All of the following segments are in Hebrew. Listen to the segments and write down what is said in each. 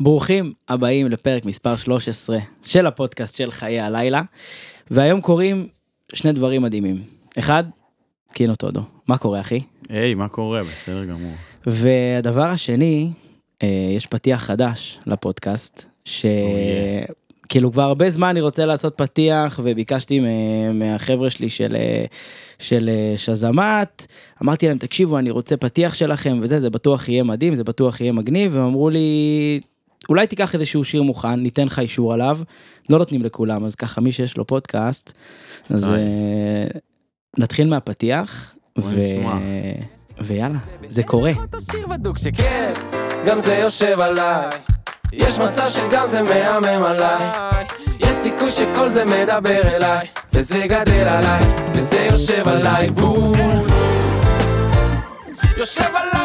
ברוכים הבאים לפרק מספר 13 של הפודקאסט של חיי הלילה, והיום קורים שני דברים מדהימים. אחד, קינו טודו, מה קורה אחי? היי, מה קורה? בסדר גמור. והדבר השני, אה, יש פתיח חדש לפודקאסט, שכאילו כבר הרבה זמן אני רוצה לעשות פתיח וביקשתי מהחבר'ה שלי של, אה, של אה, שזמת, אמרתי להם תקשיבו אני רוצה פתיח שלכם וזה, זה בטוח יהיה מדהים, זה בטוח יהיה מגניב, והם אמרו לי אולי תיקח איזשהו שיר מוכן, ניתן לך אישור עליו, לא נותנים לכולם, אז ככה מי שיש לו פודקאסט, אז. אה, נתחיל מהפתיח. ויאללה, זה קורה. גם זה יושב עליי. יש מצב שגם זה מהמם עליי. יש סיכוי שכל זה מדבר אליי, וזה גדל עליי, וזה יושב עליי בול. יושב עליי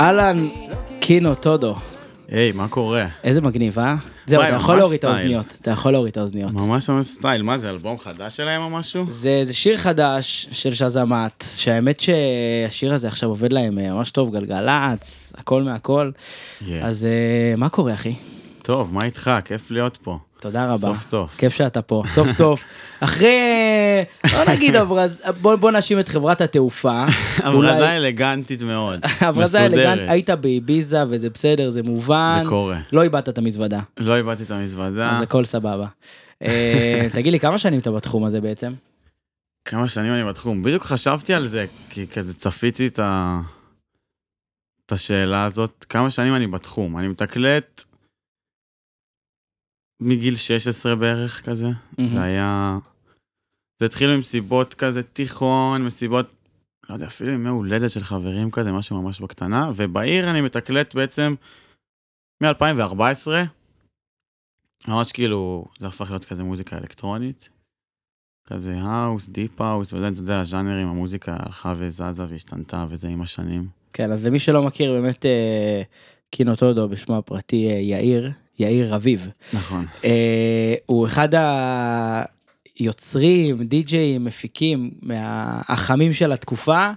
אהלן, קינו טודו, היי, מה קורה? איזה מגניב, אה? זהו, אתה יכול להוריד את. האוזניות, אתה יכול להוריד את האוזניות. ממש ממש סטייל. מה זה, אלבום חדש שלהם או משהו? זה, זה שיר חדש של שזמת, שהאמת שהשיר הזה עכשיו עובד להם אה, ממש טוב, גלגלצ, הכל מהכל. Yeah. אז אה, מה קורה, אחי? טוב, מה איתך? כיף להיות פה. תודה רבה. סוף סוף. כיף שאתה פה, סוף סוף. אחרי, לא נגיד הברז, בוא, בוא נאשים את חברת התעופה. הברזה אלגנטית מאוד. הברזה מסודרת. אלגנט, היית באביזה וזה בסדר, זה מובן. זה קורה. לא איבדת את המזוודה, לא איבדתי את המזוודה. אז הכל סבבה. אה, תגיד לי, כמה שנים אתה בתחום הזה בעצם? כמה שנים אני בתחום. בדיוק חשבתי על זה, כי כזה צפיתי את ה... את השאלה הזאת. כמה שנים אני בתחום? אני מתקלט מגיל 16 בערך כזה. מהמם. זה היה... זה התחיל ממסיבות כזה תיכון, מסיבות, לא יודע, אפילו ימי הולדת של חברים כזה, משהו ממש בקטנה, ובעיר אני מתקלט בעצם מ-2014, ממש כאילו, זה הפך להיות כזה מוזיקה אלקטרונית, כזה house, deep house, וזה, אתה יודע, הז'אנרים, המוזיקה הלכה וזזה והשתנתה וזה עם השנים. כן, אז למי שלא מכיר, באמת אה, קינו טודו בשמו הפרטי אה, יאיר, יאיר רביב. נכון. אה, הוא אחד היוצרים, די-ג'אים, מפיקים, מהחמים של התקופה.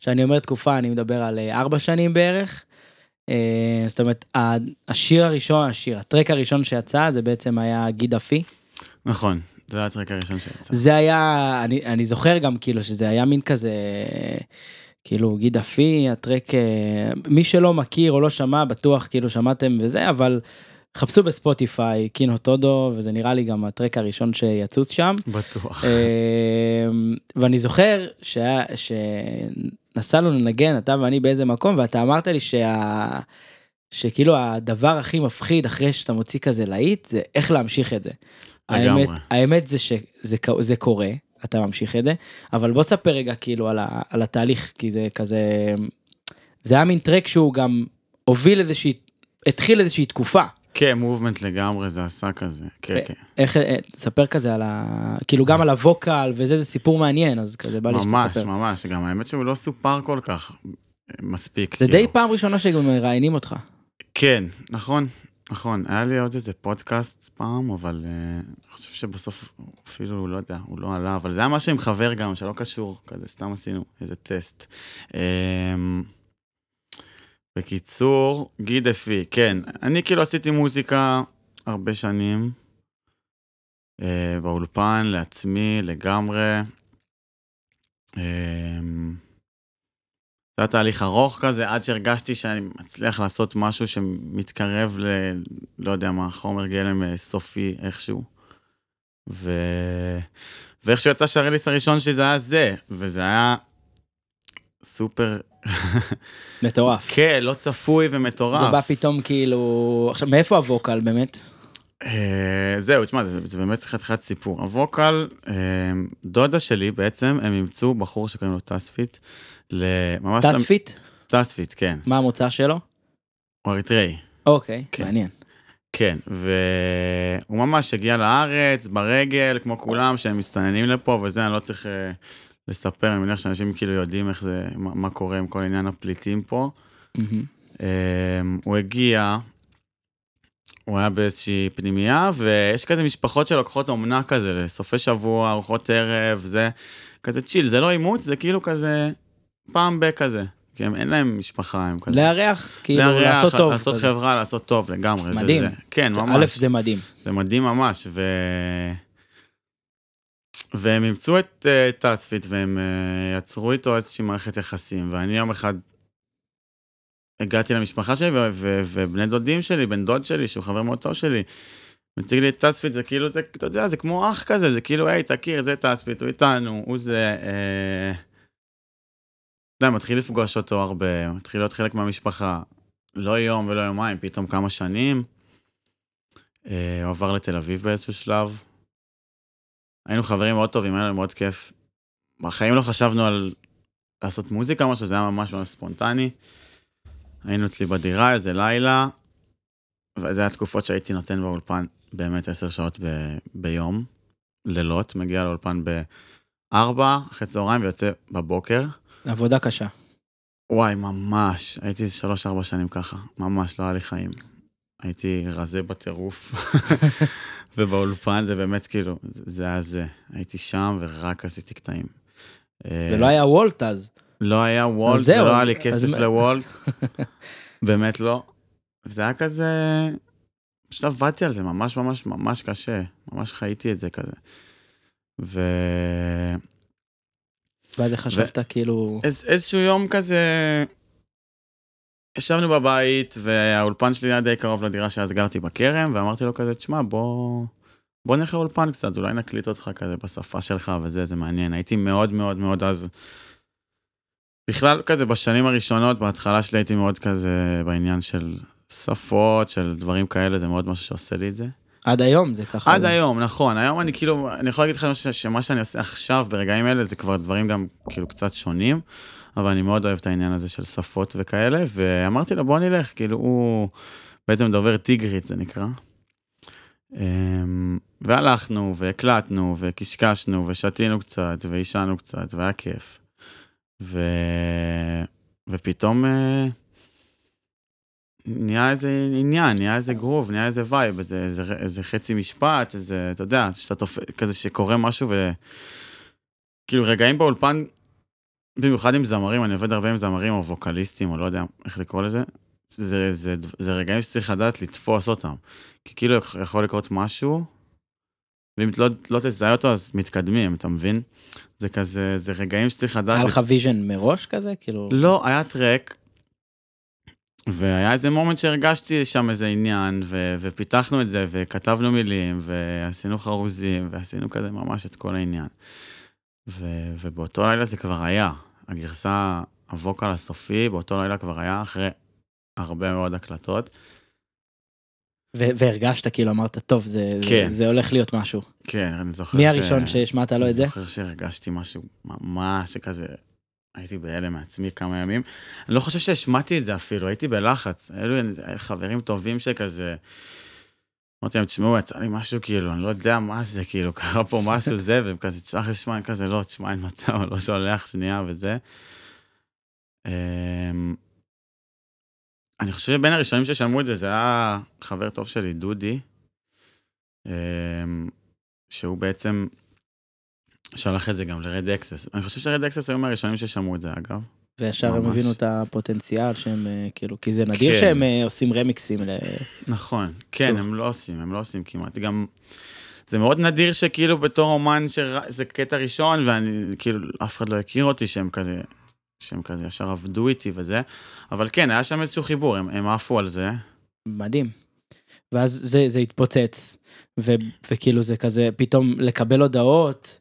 שאני אומר תקופה, אני מדבר על אה, ארבע שנים בערך. אה, זאת אומרת, השיר הראשון, השיר, הטרק הראשון שיצא, זה בעצם היה גיד אפי. נכון, זה היה הטרק הראשון שיצא. זה היה, אני, אני זוכר גם כאילו שזה היה מין כזה, כאילו גיד אפי, הטרק, אה, מי שלא מכיר או לא שמע, בטוח כאילו שמעתם וזה, אבל חפשו בספוטיפיי, קינו טודו, וזה נראה לי גם הטרק הראשון שיצוץ שם. בטוח. אה, ואני זוכר שהיה, שנסענו לנגן, אתה ואני באיזה מקום, ואתה אמרת לי שה... שכאילו הדבר הכי מפחיד אחרי שאתה מוציא כזה להיט, זה איך להמשיך את זה. לגמרי. האמת, האמת זה שזה זה קורה, אתה ממשיך את זה, אבל בוא תספר רגע כאילו על, ה, על התהליך, כי זה כזה, זה היה מין טרק שהוא גם הוביל איזושהי, התחיל איזושהי תקופה. כן, מובמנט לגמרי, זה עשה כזה. כן, כן. איך, אה, תספר כזה על ה... כאילו גם על הווקל וזה, זה סיפור מעניין, אז כזה בא לי ממש, שתספר. ממש, גם האמת שהוא לא סופר כל כך אה, מספיק. זה כאילו. די פעם ראשונה שגם מראיינים אותך. כן, נכון, נכון. היה לי עוד איזה פודקאסט פעם, אבל אני חושב שבסוף אפילו, לא יודע, הוא לא עלה, אבל זה היה משהו עם חבר גם, שלא קשור, כזה סתם עשינו איזה טסט. בקיצור, גיד אפי, כן, אני כאילו עשיתי מוזיקה הרבה שנים, uh, באולפן, לעצמי, לגמרי. Um, זה היה תהליך ארוך כזה, עד שהרגשתי שאני מצליח לעשות משהו שמתקרב ל... לא יודע מה, חומר גלם אה, סופי איכשהו. ו... ואיכשהו יצא שה release הראשון שלי זה היה זה, וזה היה סופר, מטורף. כן, לא צפוי ומטורף. זה בא פתאום כאילו... עכשיו, מאיפה ה vocal באמת? אה, זהו, תשמע, זה, זה באמת חתיכת סיפור. ה vocal, אה, דודה שלי בעצם, הם אימצו בחור שקוראים לו טספיט, לממש... טספיט? טספיט, כן. מה המוצא שלו? הוא אריתראי. אוקיי, כן. מעניין. כן, והוא ממש הגיע לארץ ברגל, כמו כולם, שהם מסתננים לפה וזה, אני לא צריך אה, לספר, אני מניח שאנשים כאילו יודעים איך זה, מה, מה קורה עם כל עניין הפליטים פה. מהמם. אה, הוא הגיע, הוא היה באיזושהי פנימייה, ויש כזה משפחות שלוקחות אומנה כזה, לסופי שבוע, ארוחות ערב, זה כזה chill, זה לא אימוץ, זה כאילו כזה פעם בכזה. כי הם, אין להם משפחה, הם כזה. לארח, כאילו, לארח, לעשות טוב. לעשות כזה. חברה, לעשות טוב לגמרי. זה- מדהים. זה, כן, א', ממש. זה מדהים. זה מדהים ממש, ו... והם אימצו את uh, והם uh, יצרו איתו איזושהי מערכת יחסים, ואני יום אחד הגעתי למשפחה שלי, ו- ו- ובני דודים שלי, בן דוד שלי, שהוא חבר מאוד טוב שלי, מציג לי את טספיט, זה כאילו, זה, אתה יודע, זה כמו אח כזה, זה כאילו, היי, תכיר, זה טספיט, הוא איתנו, הוא זה... אה... אתה יודע, מתחיל לפגוש אותו הרבה, מתחיל להיות חלק מהמשפחה. לא יום ולא יומיים, פתאום כמה שנים. אה, הוא עבר לתל אביב באיזשהו שלב. היינו חברים מאוד טובים, היה לנו מאוד כיף. בחיים לא חשבנו על לעשות מוזיקה או משהו, זה היה ממש ממש ספונטני. היינו אצלי בדירה איזה לילה, וזה היה תקופות שהייתי נותן באולפן באמת עשר שעות ב- ביום, לילות, מגיע לאולפן בארבע, אחרי צהריים ויוצא בבוקר. עבודה קשה. וואי, ממש, הייתי שלוש-ארבע שנים ככה, ממש, לא היה לי חיים. הייתי רזה בטירוף, ובאולפן זה באמת כאילו, זה היה זה. הייתי שם ורק עשיתי קטעים. אה, ולא היה וולט אז. לא היה וולט, אז זהו, ולא היה אז- לי אז כסף מה- לוולט, באמת לא. זה היה כזה, פשוט עבדתי על זה ממש ממש ממש קשה, ממש חייתי את זה כזה. ו... ואז חשבת כאילו... איז, איזשהו יום כזה, ישבנו בבית, והאולפן שלי היה די קרוב לדירה שאז גרתי בכרם, ואמרתי לו כזה, תשמע, בוא, בוא נלך לאולפן קצת, אולי נקליט אותך כזה בשפה שלך וזה, זה מעניין. הייתי מאוד מאוד מאוד אז, בכלל כזה בשנים הראשונות, בהתחלה שלי הייתי מאוד כזה בעניין של שפות, של דברים כאלה, זה מאוד משהו שעושה לי את זה. עד היום זה ככה. עד היום, נכון. היום אני כאילו, אני יכול להגיד לך שמה שאני עושה עכשיו, ברגעים אלה, זה כבר דברים גם כאילו קצת שונים, אבל אני מאוד אוהב את העניין הזה של שפות וכאלה, ואמרתי לו, בוא נלך, כאילו, הוא בעצם דובר טיגרית, זה נקרא. אמ, והלכנו, והקלטנו, וקשקשנו, ושתינו קצת, ועישנו קצת, והיה כיף. ו... ופתאום אה, נהיה איזה עניין, נהיה איזה גרוב, נהיה איזה vibe, איזה, איזה, איזה חצי משפט, איזה, אתה יודע, שאתה תופ... כזה שקורה משהו ו... כאילו רגעים באולפן, במיוחד עם זמרים, אני עובד הרבה עם זמרים או ווקליסטים, או לא יודע איך לקרוא לזה, זה, זה, זה, זה רגעים שצריך לדעת לתפוס אותם. כי כאילו יכול לקרות משהו, ואם לא, לא תזהה אותו אז מתקדמים, אתה מבין? זה כזה, זה רגעים שצריך לדעת... היה לך vision מראש כזה? כאילו... לא, היה track, והיה איזה moment שהרגשתי שם איזה עניין, ו- ופיתחנו את זה, וכתבנו מילים, ועשינו חרוזים, ועשינו כזה ממש את כל העניין. ו- ובאותו לילה זה כבר היה. הגרסה, ה vocal הסופי, באותו לילה כבר היה, אחרי הרבה מאוד הקלטות. ו- והרגשת כאילו אמרת טוב זה כן. זה הולך להיות משהו. כן, אני זוכר מי הראשון שהשמעת לו את זה? אני זוכר שהרגשתי משהו ממש שכזה, הייתי בהלם מעצמי כמה ימים. אני לא חושב שהשמעתי את זה אפילו, הייתי בלחץ. לי חברים טובים שכזה... אמרתי להם, תשמעו, יצא לי משהו כאילו, אני לא יודע מה זה, כאילו, קרה פה משהו זה, והם כזה, לשמוע, אני כזה, לא, תשמע, אין מצב, לא שולח שנייה וזה. אמ, אני חושב שבין הראשונים ששמעו את זה, זה היה חבר טוב שלי, דודי, אמ, שהוא בעצם שלח את זה גם ל Red Axes. אני חושב ש Red Axes היו מהראשונים ששמעו את זה, אגב. וישר הם. הבינו את הפוטנציאל שהם אה, כאילו כי זה נדיר כן. שהם אה, עושים רמיקסים ל... נכון, כן, שוב. הם לא עושים, הם לא עושים כמעט. גם, זה מאוד נדיר שכאילו בתור אומן, שזה קטע ראשון, ואני, כאילו, אף אחד לא הכיר אותי שהם כזה, שהם כזה ישר עבדו איתי וזה, אבל כן, היה שם איזשהו חיבור, הם, הם עפו על זה. מדהים. ואז זה, זה התפוצץ, ו, וכאילו זה כזה, פתאום לקבל הודעות.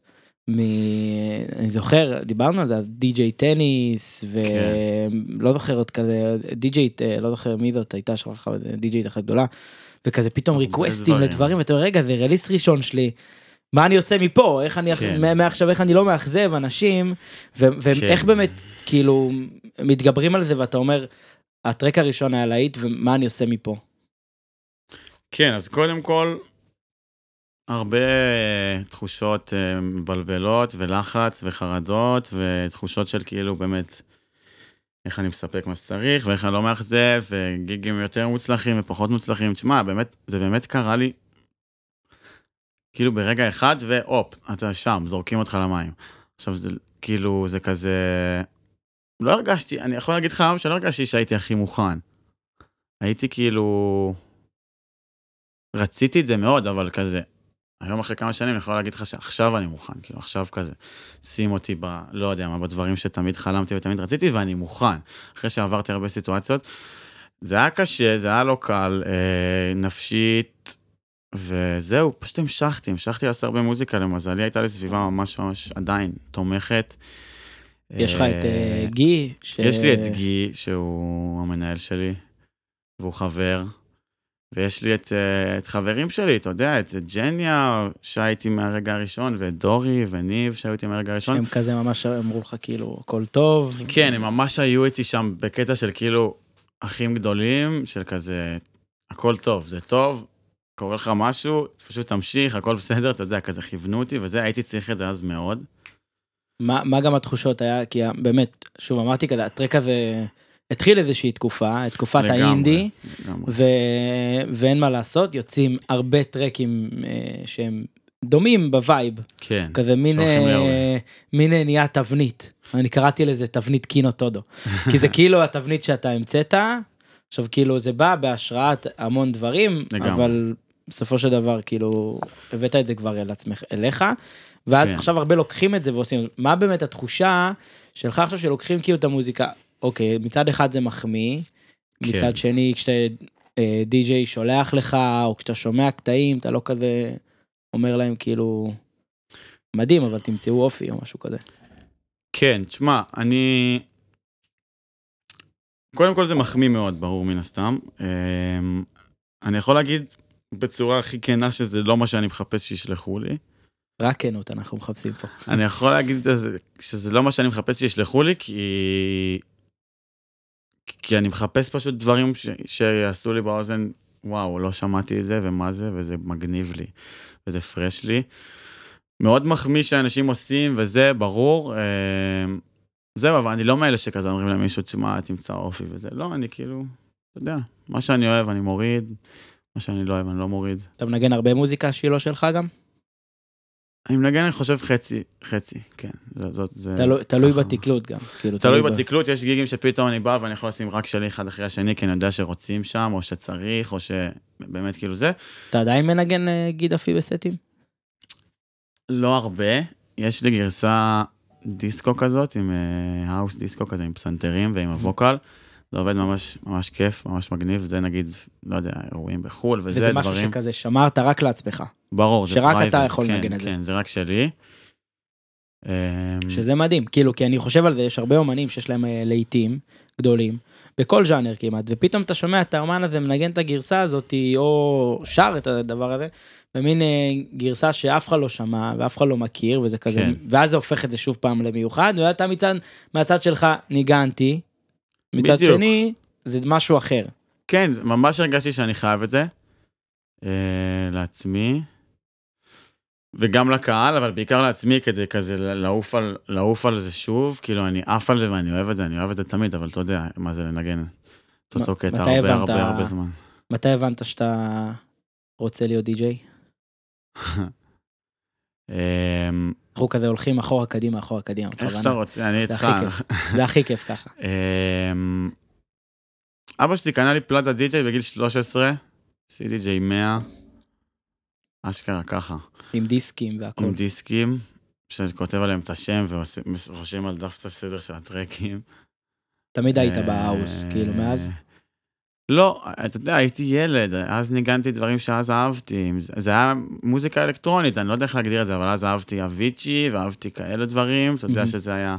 אני זוכר, דיברנו על זה, די.ג'יי טניס, ולא זוכר עוד כזה, די.ג'יי, אה, לא זוכר מי זאת הייתה שלך, די.ג'יי אחת גדולה, וכזה פתאום ריקווסטים דברים. לדברים, ואתה אומר, רגע, זה רליסט ראשון שלי. מה אני עושה מפה, איך אני, כן. כן. מעכשיו איך אני לא מאכזב אנשים, ו- ואיך כן. באמת, כאילו, מתגברים על זה ואתה אומר, הטרק הראשון היה להיט, ומה אני עושה מפה. כן, אז קודם כל, הרבה תחושות אה, מבלבלות ולחץ וחרדות ותחושות של כאילו באמת איך אני מספק מה שצריך, ואיך אני לא מאכזב, וגיגים יותר מוצלחים ופחות מוצלחים. תשמע, באמת, זה באמת קרה לי, כאילו ברגע אחד, והופ, אתה שם, זורקים אותך למים. עכשיו, זה כאילו, זה כזה... לא הרגשתי, אני יכול להגיד לך היום שלא הרגשתי שהייתי הכי מוכן. הייתי כאילו... רציתי את זה מאוד, אבל כזה, היום אחרי כמה שנים אני יכול להגיד לך שעכשיו אני מוכן, כאילו עכשיו כזה, שים אותי ב... לא יודע מה, בדברים שתמיד חלמתי ותמיד רציתי, ואני מוכן. אחרי שעברתי הרבה סיטואציות. זה היה קשה, זה היה לא קל, אה, נפשית, וזהו, פשוט המשכתי, המשכתי לעשות הרבה מוזיקה, למזלי הייתה לי סביבה ממש ממש עדיין תומכת. יש לך את אה, אה, גי. ש- יש לי את גי, שהוא המנהל שלי, והוא חבר. ויש לי את, אה, את חברים שלי, אתה יודע, את ג'ניה, שהיה איתי מהרגע הראשון, ואת דורי וניב, שהיו איתי מהרגע הראשון. שהם כזה ממש אמרו לך כאילו הכל טוב. כן, הם ממש היו איתי שם בקטע של כאילו אחים גדולים, של כזה, הכל טוב, זה טוב, קורה לך משהו, פשוט תמשיך, הכל בסדר, אתה יודע, כזה כיוונו אותי, וזה, הייתי צריך את זה אז מאוד. מה, מה גם התחושות היה, כי באמת, שוב אמרתי כזה, ה track הזה התחיל איזושהי תקופה, תקופת לגמרי, האינדי, לגמרי. ו... ואין מה לעשות, יוצאים הרבה טרקים אה, שהם דומים ב vibe, כן, כזה מין, אה. מין אה, נהיה תבנית, אני קראתי לזה תבנית Kino Todo, כי זה כאילו התבנית שאתה המצאת, עכשיו כאילו זה בא בהשראת המון דברים, לגמרי. אבל בסופו של דבר כאילו הבאת את זה כבר אל עצמך, אליך, ואז כן. עכשיו הרבה לוקחים את זה ועושים, מה באמת התחושה שלך עכשיו שלוקחים כאילו את המוזיקה, אוקיי, מצד אחד זה מחמיא, כן. מצד שני כשאתה אה, די.ג'יי שולח לך, או כשאתה שומע קטעים, אתה לא כזה אומר להם כאילו, מדהים, אבל תמצאו אופי או משהו כזה. כן, תשמע, אני... קודם כל זה מחמיא מאוד, ברור מן הסתם. אמ, אני יכול להגיד בצורה הכי כנה שזה לא מה שאני מחפש שישלחו לי. רק כנות אנחנו מחפשים פה. אני יכול להגיד שזה לא מה שאני מחפש שישלחו לי, כי... כי אני מחפש פשוט דברים ש... שיעשו לי באוזן, וואו, לא שמעתי את זה, ומה זה, וזה מגניב לי, וזה פרש לי. מאוד מחמיא שאנשים עושים, וזה ברור. אמ, זהו, אבל אני לא מאלה שכזה אומרים למישהו, תשמע, תמצא אופי וזה. לא, אני כאילו, אתה יודע, מה שאני אוהב אני מוריד, מה שאני לא אוהב אני לא מוריד. אתה מנגן הרבה מוזיקה שהיא לא שלך גם? אני מנגן, אני חושב, חצי, חצי, כן. זה, זאת, זה... תלוי- תלוי ככה. בתקלוט גם. כאילו, תלוי ב- בתקלוט, יש גיגים שפתאום אני בא ואני יכול לשים רק שלי אחד אחרי השני, כי אני יודע שרוצים שם, או שצריך, או שבאמת כאילו זה. אתה עדיין מנגן אה, גיד אפי בסטים? לא הרבה, יש לי גרסה דיסקו כזאת, עם האוס דיסקו כזה, עם פסנתרים ועם הווקל. זה עובד ממש ממש כיף, ממש מגניב, זה נגיד, לא יודע, אירועים בחו"ל, וזה וזה משהו דברים. שכזה שמרת רק לעצמך. ברור, זה שרק אתה יכול כן, לנגן את זה. כן, זה רק שלי. אמ, שזה מדהים, כאילו, כי אני חושב על זה, יש הרבה אומנים שיש להם אה, להיטים גדולים, בכל ז'אנר כמעט, ופתאום אתה שומע את האומן הזה מנגן את הגרסה הזאת, או שר את הדבר הזה, במין אה, גרסה שאף אחד לא שמע ואף אחד לא מכיר, וזה כזה, כן. ואז זה הופך את זה שוב פעם למיוחד, ואתה מצד, מהצד שלך ניגנתי, מצד בדיוק. שני, זה משהו אחר. כן, ממש הרגשתי שאני חייב את זה. אה, לעצמי. וגם לקהל, אבל בעיקר לעצמי, כדי כזה לעוף על, לעוף על זה שוב, כאילו אני עף על זה ואני אוהב את זה, אני אוהב את זה תמיד, אבל אתה יודע מה זה לנגן את אותו קטע הרבה הבנת- הרבה הרבה זמן. מתי הבנת שאתה רוצה להיות די-ג'יי? אמ, אנחנו כזה הולכים אחורה קדימה, אחורה קדימה. איך. שאתה רוצה, אני איתך. זה הכי כיף ככה. אמ, אבא שלי קנה לי פלטה די-ג'יי בגיל 13, CDJ 100, אשכרה ככה. עם דיסקים והכל. עם דיסקים, שכותב עליהם את השם ורושם על דף את הסדר של הטרקים. תמיד היית אה, בהאוס, כאילו, מאז? לא, אתה יודע, הייתי ילד, אז ניגנתי דברים שאז אהבתי. זה היה מוזיקה אלקטרונית, אני לא יודע איך להגדיר את זה, אבל אז אהבתי Avicii ואהבתי כאלה דברים, אתה יודע. שזה היה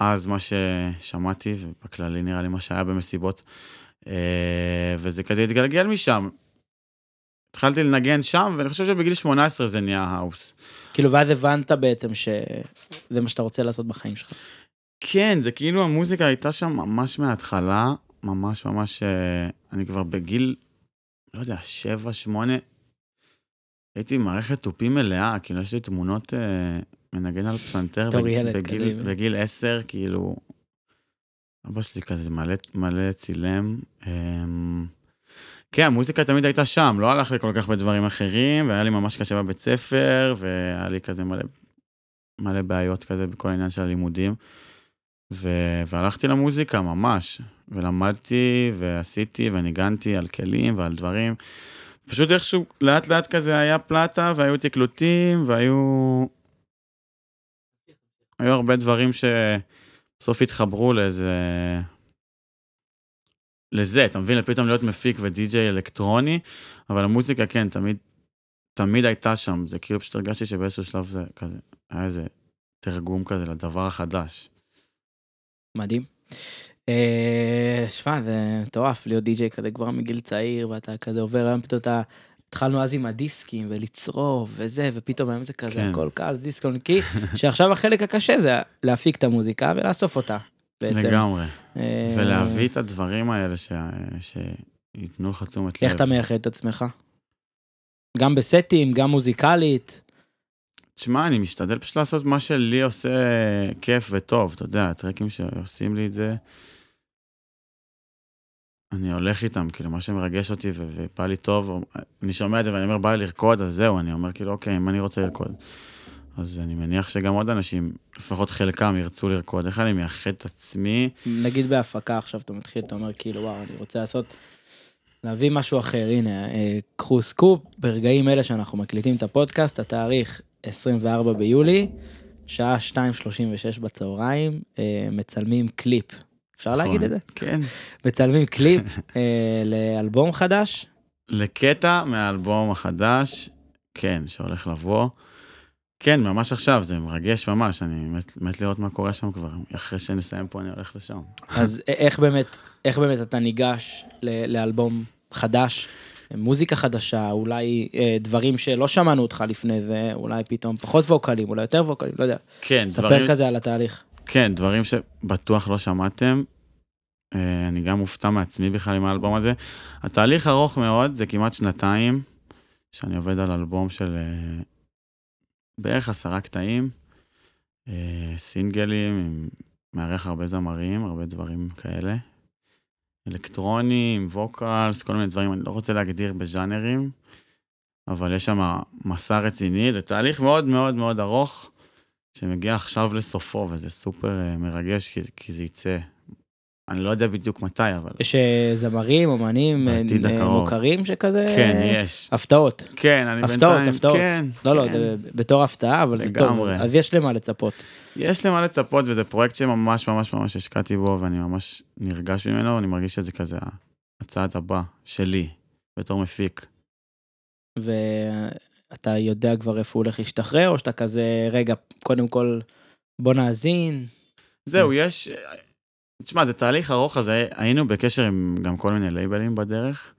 אז מה ששמעתי, ובכללי נראה לי מה שהיה במסיבות. אה, וזה כזה התגלגל משם. התחלתי לנגן שם, ואני חושב שבגיל 18 זה נהיה האוס. כאילו, ואז הבנת בעצם שזה מה שאתה רוצה לעשות בחיים שלך. כן, זה כאילו המוזיקה הייתה שם ממש מההתחלה, ממש ממש, אה, אני כבר בגיל, לא יודע, שבע, שמונה, הייתי מערכת תופים מלאה, כאילו יש לי תמונות אה, מנגן על פסנתר בג- ילד בגיל. בגיל עשר, כאילו, אבא שלי כזה מלא, מלא צילם. אמ, כן, המוזיקה תמיד הייתה שם, לא הלך לי כל כך בדברים אחרים, והיה לי ממש קשה בבית ספר, והיה לי כזה מלא, מלא בעיות כזה בכל העניין של הלימודים. ו... והלכתי למוזיקה ממש, ולמדתי, ועשיתי, וניגנתי על כלים ועל דברים. פשוט איכשהו לאט לאט כזה היה פלטה, והיו תקלוטים, והיו... היו הרבה דברים שבסוף התחברו לאיזה... לזה, אתה מבין? פתאום להיות מפיק ודי-ג'יי אלקטרוני, אבל המוזיקה, כן, תמיד, תמיד הייתה שם. זה כאילו פשוט הרגשתי שבאיזשהו שלב זה כזה, היה איזה תרגום כזה לדבר החדש. מדהים. אה, שמע, זה מטורף להיות די-ג'יי כזה כבר מגיל צעיר, ואתה כזה עובר היום פתאום אתה... התחלנו אז עם הדיסקים ולצרוב וזה, ופתאום היום זה כזה כן. הכל קל, דיסק אונקי, שעכשיו החלק הקשה זה להפיק את המוזיקה ולאסוף אותה. בעצם. לגמרי. אה, ולהביא את הדברים האלה ש... שייתנו לך תשומת לב. איך אתה מייחד את עצמך? גם בסטים, גם מוזיקלית. תשמע, אני משתדל פשוט לעשות מה שלי עושה כיף וטוב, אתה יודע, הטרקים שעושים לי את זה, אני הולך איתם, כאילו, מה שמרגש אותי ו- ובא לי טוב, או- אני שומע את זה ואני אומר, בא לי לרקוד, אז זהו, אני אומר, כאילו, אוקיי, אם אני רוצה לרקוד. אז אני מניח שגם עוד אנשים, לפחות חלקם, ירצו לרקוד. איך אני מייחד את עצמי? נגיד בהפקה עכשיו אתה מתחיל, אתה אומר כאילו, וואו, אני רוצה לעשות, להביא משהו אחר. הנה, אה, קחו סקופ, ברגעים אלה שאנחנו מקליטים את הפודקאסט, התאריך 24 ביולי, שעה 2:36 בצהריים, אה, מצלמים קליפ. אפשר להגיד את זה? כן. מצלמים קליפ אה, לאלבום חדש. לקטע מהאלבום החדש, כן, שהולך לבוא. כן, ממש עכשיו, זה מרגש ממש, אני מת, מת לראות מה קורה שם כבר. אחרי שנסיים פה, אני הולך לשם. אז איך באמת, איך באמת אתה ניגש ל- לאלבום חדש, מוזיקה חדשה, אולי אה, דברים שלא שמענו אותך לפני זה, אולי פתאום פחות ווקלים, אולי יותר ווקלים, לא יודע. כן, ספר דברים, כזה על התהליך. כן, דברים שבטוח לא שמעתם. אה, אני גם מופתע מעצמי בכלל עם האלבום הזה. התהליך ארוך מאוד, זה כמעט שנתיים, שאני עובד על אלבום של אה, בערך עשרה קטעים, אה, סינגלים, עם- מארח הרבה זמרים, הרבה דברים כאלה. אלקטרונים, ווקלס, כל מיני דברים, אני לא רוצה להגדיר בז'אנרים, אבל יש שם מסע רציני, זה תהליך מאוד מאוד מאוד ארוך, שמגיע עכשיו לסופו, וזה סופר אה, מרגש, כי, כי זה יצא. אני לא יודע בדיוק מתי, אבל יש אה, זמרים, אומנים אה. מוכרים שכזה... כן, יש. הפתעות. כן, אני הפתעות, בינתיים, הפתעות. כן, לא, לא, כן. זה בתור הפתעה, אבל זה טוב. לגמרי. אז יש למה לצפות. יש למה לצפות, וזה פרויקט שממש ממש ממש השקעתי בו, ואני ממש נרגש ממנו, אני מרגיש שזה כזה הצעד הבא שלי, בתור מפיק. ואתה יודע כבר איפה הוא הולך להשתחרר, או שאתה כזה, רגע, קודם כל, בוא נאזין. זהו, יש... תשמע, זה תהליך ארוך, אז היינו בקשר עם גם כל מיני לייבלים בדרך.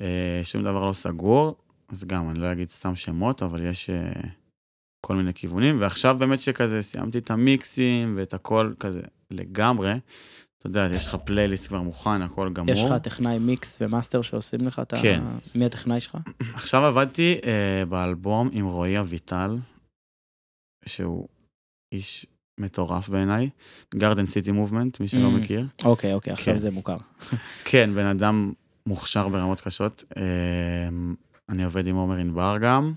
אה, שום דבר לא סגור, אז גם, אני לא אגיד סתם שמות, אבל יש אה, כל מיני כיוונים, ועכשיו באמת שכזה סיימתי את המיקסים ואת הכל כזה לגמרי. אתה יודע, יש לך פלייליסט כבר מוכן, הכל גמור. יש לך טכנאי מיקס ומאסטר שעושים לך את ה... כן. מי הטכנאי שלך? עכשיו עבדתי אה, באלבום עם רועי אביטל, שהוא איש מטורף בעיניי, Garden City Movement, מי שלא Mm. מכיר. אוקיי, אוקיי, עכשיו כן. זה מוכר. כן, בן אדם מוכשר ברמות קשות. אה, אני עובד עם עומר ענבר גם.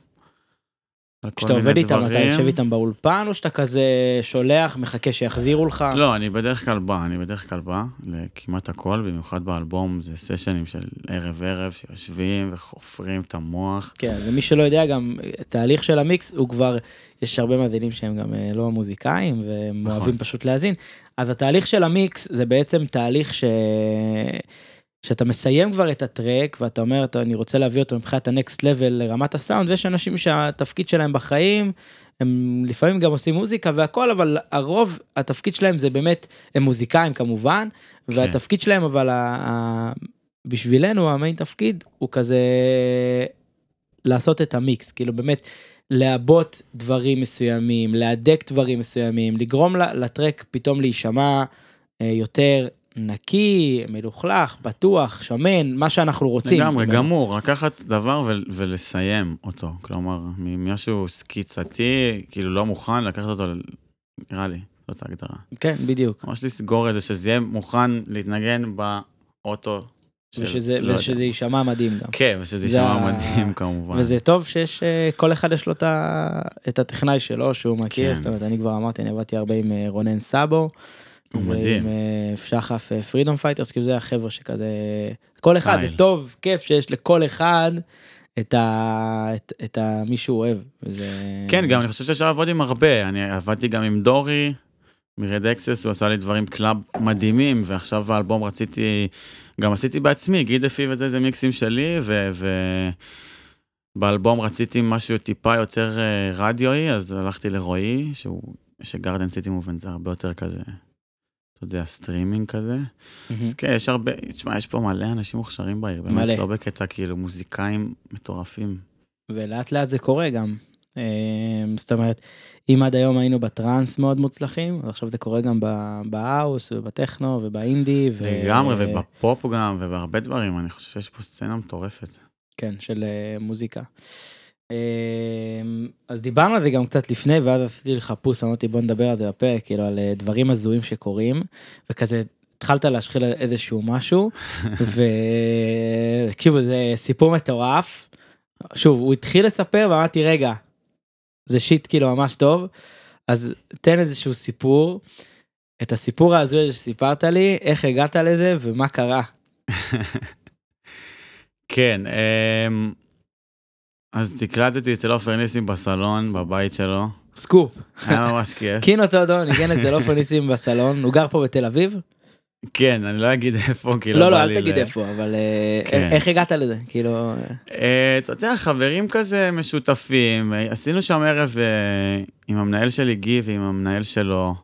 כשאתה עובד איתם, אתה. יושב איתם באולפן, או שאתה כזה שולח, מחכה שיחזירו לך? לא, אני בדרך כלל בא, אני בדרך כלל בא לכמעט הכל, במיוחד באלבום, זה סשנים של ערב-ערב, שיושבים וחופרים את המוח. כן, ומי שלא יודע, גם תהליך של המיקס, הוא כבר, יש הרבה מאזינים שהם גם אה, לא מוזיקאים, והם נכון. אוהבים פשוט להאזין. אז התהליך של המיקס זה בעצם תהליך ש... שאתה מסיים כבר את הטרק, ואתה אומר, "אתה- אני רוצה להביא אותו מבחינת הנקסט לבל לרמת הסאונד, ויש אנשים שהתפקיד שלהם בחיים, הם לפעמים גם עושים מוזיקה והכל, אבל הרוב, התפקיד שלהם זה באמת, הם מוזיקאים כמובן, והתפקיד שלהם, אבל ה- ה- בשבילנו, המיין תפקיד, הוא כזה לעשות את המיקס, כאילו באמת לעבות דברים מסוימים, להדק דברים מסוימים, לגרום לטרק פתאום להישמע אה, יותר נקי, מלוכלך, פתוח, שמן, מה שאנחנו רוצים. לגמרי. גמור, לקחת דבר ו- ולסיים אותו. כלומר, ממשהו סקיצתי, כאילו לא מוכן, לקחת אותו, נראה לי, זאת ההגדרה. כן, בדיוק. ממש לסגור את זה, שזה יהיה מוכן להתנגן באוטו. של- ושזה, לא. ושזה יישמע מדהים גם. כן, ושזה זה יישמע ה- מדהים כמובן. וזה טוב שיש, אה, כל אחד יש לו את ה- את הטכנאי שלו שהוא מכיר, כן. זאת אומרת, אני כבר אמרתי, אני עבדתי הרבה עם אה, רונן סאבו. הוא מדהים. ועם אה, שחף Freedom Fighters, כאילו זה החבר'ה שכזה, כל אחד, זה. טוב, כיף שיש לכל אחד את ה... את, את ה... מי שהוא אוהב. וזה... כן, גם אני חושב שאפשר לעבוד עם הרבה. אני עבדתי גם עם דורי מ Red Axes, הוא עשה לי דברים club מדהימים, ועכשיו באלבום רציתי, גם עשיתי בעצמי, גיד אפי וזה, זה מיקסים שלי, ו... ו... באלבום רציתי משהו טיפה יותר אה, רדיואי, אז הלכתי לרועי, שהוא, ש Garden City Movement זה הרבה יותר כזה, אתה יודע, סטרימינג כזה. מהמם. אז כן, יש הרבה, תשמע, יש פה מלא אנשים מוכשרים בעיר, מלא. באמת, לא בקטע כאילו מוזיקאים מטורפים. ולאט לאט זה קורה גם. אה, זאת אומרת, אם עד היום היינו בטראנס מאוד מוצלחים, אז עכשיו זה קורה גם בהאוס ובטכנו ובאינדי. ו- לגמרי, ובפופ גם, ובהרבה דברים, אני חושב שיש פה סצנה מטורפת. כן, של אה, מוזיקה. אה, אז דיברנו על זה גם קצת לפני, ואז עשיתי לך פוס, אמרתי בוא נדבר על זה בפרק, כאילו על אה, דברים הזויים שקורים, וכזה התחלת להשחיל איזשהו משהו, ותקשיבו, זה סיפור מטורף. שוב, הוא התחיל לספר ואמרתי, רגע, זה שיט כאילו ממש טוב, אז תן איזשהו סיפור, את הסיפור ההזוי שסיפרת לי, איך הגעת לזה ומה קרה. כן, אמ, אז תקלטתי אצל עופר ניסים בסלון, בבית שלו. סקופ. היה ממש כיף. קינו טודו ניגן אצל עופר ניסים בסלון, הוא גר פה בתל אביב? כן, אני לא אגיד איפה, כי לא לא, לא, אל תגיד איפה, אבל אה, כן. איך הגעת לזה? כאילו, אה, אתה יודע, חברים כזה משותפים, אה, עשינו שם ערב עם המנהל שלי, גי, ועם המנהל שלו.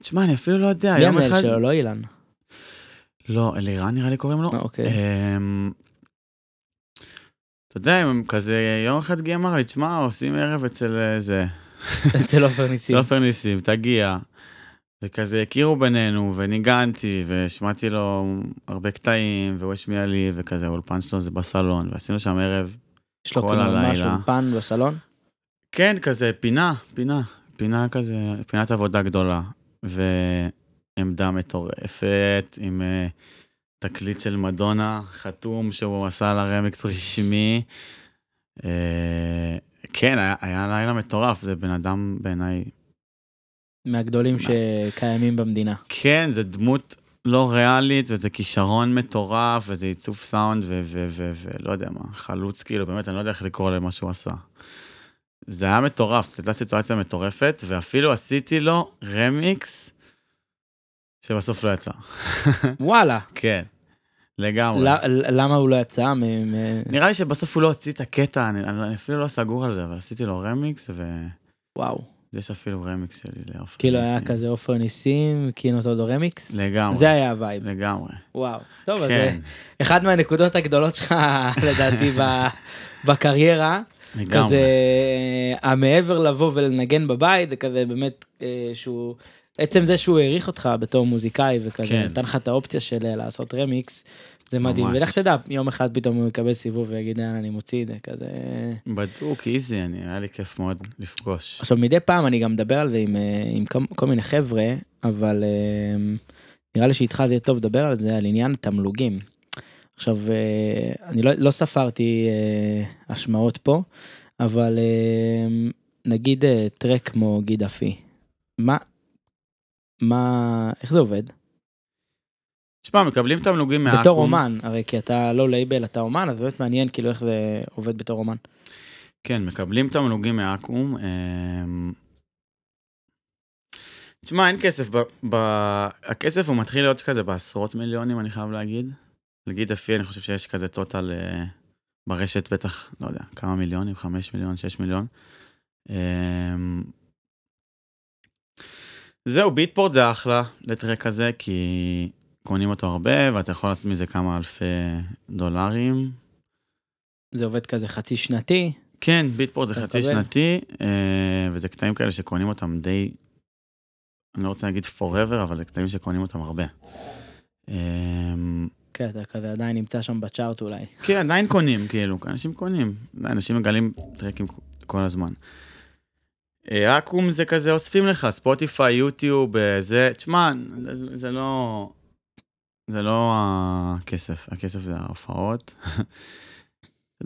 תשמע, אני אפילו לא יודע, מי יום המנהל אחד... שלו? לא אילן. לא, אלירן נראה לי קוראים לו. אוקיי. אתה יודע, הם כזה, יום אחד גי אמר לי, תשמע, עושים ערב אצל אה, זה, אצל עופר ניסים. עופר ניסים, תגיע. וכזה הכירו בינינו, וניגנתי, והשמעתי לו הרבה קטעים, והוא השמיע לי, וכזה, האולפן שלו זה בסלון, ועשינו שם ערב. יש לו כל כאילו הלילה. משהו, אולפן בסלון? כן, כזה, פינה, פינה, פינה כזה, פינת עבודה גדולה. ועמדה מטורפת, עם אה, תקליט של מדונה, חתום שהוא עשה לה רמיקס רשמי. אה, כן, היה, היה לילה מטורף, זה בן אדם בעיניי, מהגדולים שקיימים במדינה. כן, זה דמות לא ריאלית, וזה כישרון מטורף, וזה עיצוב סאונד, ולא יודע מה, חלוץ, כאילו, באמת, אני לא יודע איך לקרוא למה שהוא עשה. זה היה מטורף, זו הייתה סיטואציה מטורפת, ואפילו עשיתי לו רמיקס, שבסוף לא יצא. וואלה, כן, לגמרי. ל- למה הוא לא יצא? מ- נראה לי שבסוף הוא לא הוציא את הקטע, אני, אני אפילו לא סגור על זה, אבל עשיתי לו רמיקס, וואו, ויש אפילו רמיקס שלי לעופר כאילו היה ניסים. כזה עופר ניסים, Kino Todo remix? לגמרי, זה היה ה vibe. לגמרי. וואו. טוב, אז כן, זה אחד מהנקודות הגדולות שלך, לדעתי, בקריירה. לגמרי. כזה, המעבר לבוא ולנגן בבית, זה כזה באמת אה, שהוא, עצם זה שהוא העריך אותך בתור מוזיקאי וכזה, כן. נתן לך את האופציה של אה, לעשות רמיקס, זה מדהים. ממש. ולך תדע, יום אחד פתאום הוא יקבל סיבוב ויגיד, יאללה, אני מוציא את זה, כזה... בדוק, איזי, אני, היה לי כיף מאוד לפגוש. עכשיו, מדי פעם אני גם מדבר על זה עם, אה, עם כל, כל מיני חבר'ה, אבל אה, נראה לי שאיתך זה יהיה טוב לדבר על זה, על עניין התמלוגים. עכשיו, אני לא, לא ספרתי השמעות פה, אבל נגיד טרק כמו גיד אפי, מה, מה, איך זה עובד? תשמע, מקבלים תמלוגים מהאקום. בתור אומן, הרי כי אתה לא לייבל, אתה אומן, אז באמת מעניין כאילו איך זה עובד בתור אומן. כן, מקבלים תמלוגים מהאקום. אמ, תשמע, אין כסף. ב, ב, הכסף הוא מתחיל להיות כזה בעשרות מיליונים, אני חייב להגיד. נגיד אפי, אני חושב שיש כזה טוטל אה, ברשת, בטח, לא יודע, כמה מיליונים, חמש מיליון, שש מיליון. אמ, זהו, ביטפורט זה אחלה לטרק כזה, כי קונים אותו הרבה, ואתה יכול לעשות מזה כמה אלפי דולרים. זה עובד כזה חצי שנתי, כן, ביטפורט זה חצי מקבל? שנתי, אה, וזה קטעים כאלה שקונים אותם די, אני לא רוצה להגיד forever, אבל זה קטעים שקונים אותם הרבה. אה, כן, אתה כזה עדיין נמצא שם בצ'ארט אולי. כן, עדיין קונים, כאילו, אנשים קונים, אנשים מגלים טרקים כל הזמן. אה, אקו"ם זה כזה אוספים לך, ספוטיפיי, יוטיוב, אה, זה, תשמע, זה- זה לא... זה לא הכסף, הכסף זה ההופעות. אתה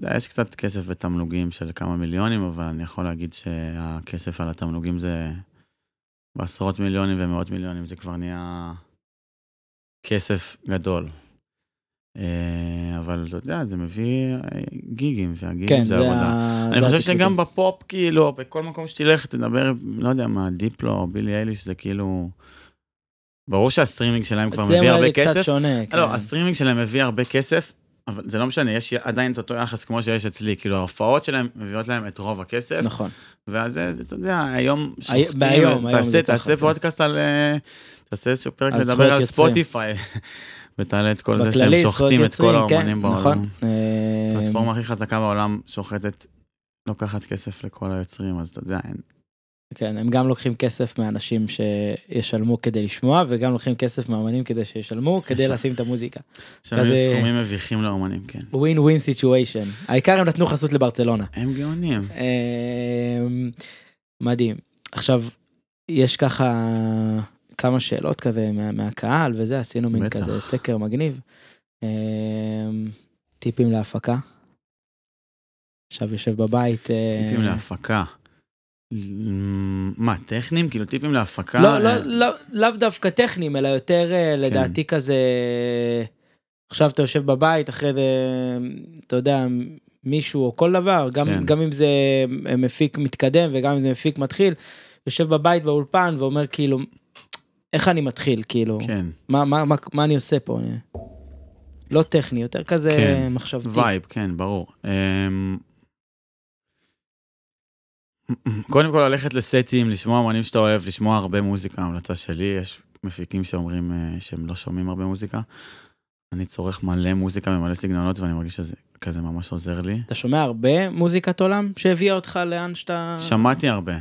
יודע, יש קצת כסף בתמלוגים של כמה מיליונים, אבל אני יכול להגיד שהכסף על התמלוגים זה בעשרות מיליונים ומאות מיליונים, זה כבר נהיה כסף גדול. אה, אבל אתה יודע, זה מביא אה, גיגים, והגיגים כן, זה עבודה. אני זה חושב. שגם בפופ, כאילו, בכל מקום שתלך, תדבר, לא יודע מה, דיפלו בילי אייליש, זה כאילו... ברור שהסטרימינג שלהם כבר מביא הרבה זה קצת כסף. שונה, כן. לא, הסטרימינג שלהם מביא הרבה כסף, אבל זה לא משנה, יש עדיין את אותו יחס כמו שיש אצלי, כאילו ההופעות שלהם מביאות להם את רוב הכסף, נכון. ואז זה, אתה יודע, היום היום תעשה, זה תעשה ככה, כן. פודקאסט על, אה, תעשה איזשהו פרק לדבר על. ספוטיפיי, ותעלה את כל זה שהם שוחטים את כל כן, האומנים בעולם. נכון. אה, הפלטפורמה הכי חזקה בעולם שוחטת, לוקחת כסף לכל היוצרים, אז אתה יודע, אין, כן, הם גם לוקחים כסף מאנשים שישלמו כדי לשמוע, וגם לוקחים כסף מאמנים כדי שישלמו, כדי לשים את המוזיקה. שם כזה- סכומים מביכים לאומנים, כן. win win situation. העיקר הם נתנו חסות לברצלונה. הם גאונים. אמ, מדהים. עכשיו, יש ככה כמה שאלות כזה מה, מהקהל וזה, עשינו מין בטח. כזה סקר מגניב. אמ, טיפים להפקה. עכשיו יושב בבית. אה, טיפים להפקה. מה, טכניים? כאילו טיפים להפקה? לא, לא, אה, לא, לאו דווקא טכניים, אלא יותר אה, לדעתי כזה, עכשיו אתה יושב בבית, אחרי זה, אתה יודע, מישהו או כל דבר, גם, כן. גם אם זה מפיק מתקדם וגם אם זה מפיק מתחיל, יושב בבית באולפן ואומר כאילו, איך אני מתחיל, כאילו, כן, מה, מה, מה, מה אני עושה פה? לא טכני, יותר כזה כן, מחשבתי. vibe, כן, ברור. אמ, קודם כל ללכת לסטים, לשמוע אמנים שאתה אוהב, לשמוע הרבה מוזיקה, המלצה שלי, יש מפיקים שאומרים אה, שהם לא שומעים הרבה מוזיקה. אני צורך מלא מוזיקה ומלא סגנונות ואני מרגיש שזה כזה ממש עוזר לי. אתה שומע הרבה מוזיקת עולם שהביאה אותך לאן שאתה... שמעתי הרבה.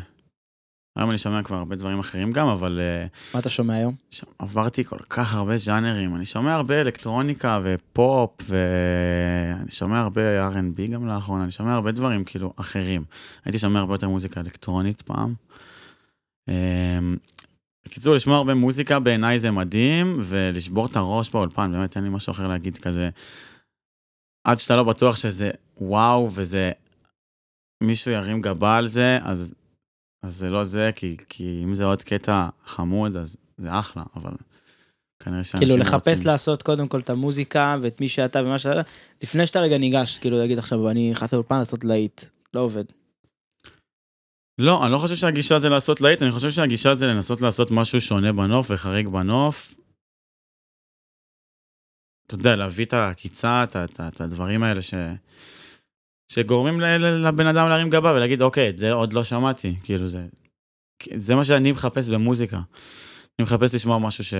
היום אני שומע כבר הרבה דברים אחרים גם, אבל אה, מה אתה שומע היום? ש- עברתי כל כך הרבה ז'אנרים, אני שומע הרבה אלקטרוניקה ופופ, ואני שומע הרבה R&B גם לאחרונה, אני שומע הרבה דברים כאילו אחרים. הייתי שומע הרבה יותר מוזיקה אלקטרונית פעם. אמ, בקיצור, לשמוע הרבה מוזיקה בעיניי זה מדהים, ולשבור את הראש באולפן, באמת אין לי משהו אחר להגיד כזה. עד שאתה לא בטוח שזה וואו, וזה... מישהו ירים גבה על זה, אז, אז זה לא זה, כי, כי אם זה עוד קטע חמוד, אז זה אחלה, אבל כנראה שאנשים כאילו לחפש רוצים... לעשות קודם כל את המוזיקה ואת מי שאתה ומה שאתה, לפני שאתה רגע ניגש, כאילו להגיד עכשיו אני נכנס לאולפן לעשות להיט, לא עובד. לא, אני לא חושב שהגישה זה לעשות להיט, אני חושב שהגישה זה לנסות לעשות משהו שונה בנוף וחריג בנוף. אתה יודע, להביא את העקיצה, את הדברים האלה ש... שגורמים לבן אדם להרים גבה ולהגיד, אוקיי, את זה עוד לא שמעתי, כאילו זה... זה מה שאני מחפש במוזיקה. אני מחפש לשמוע משהו ש...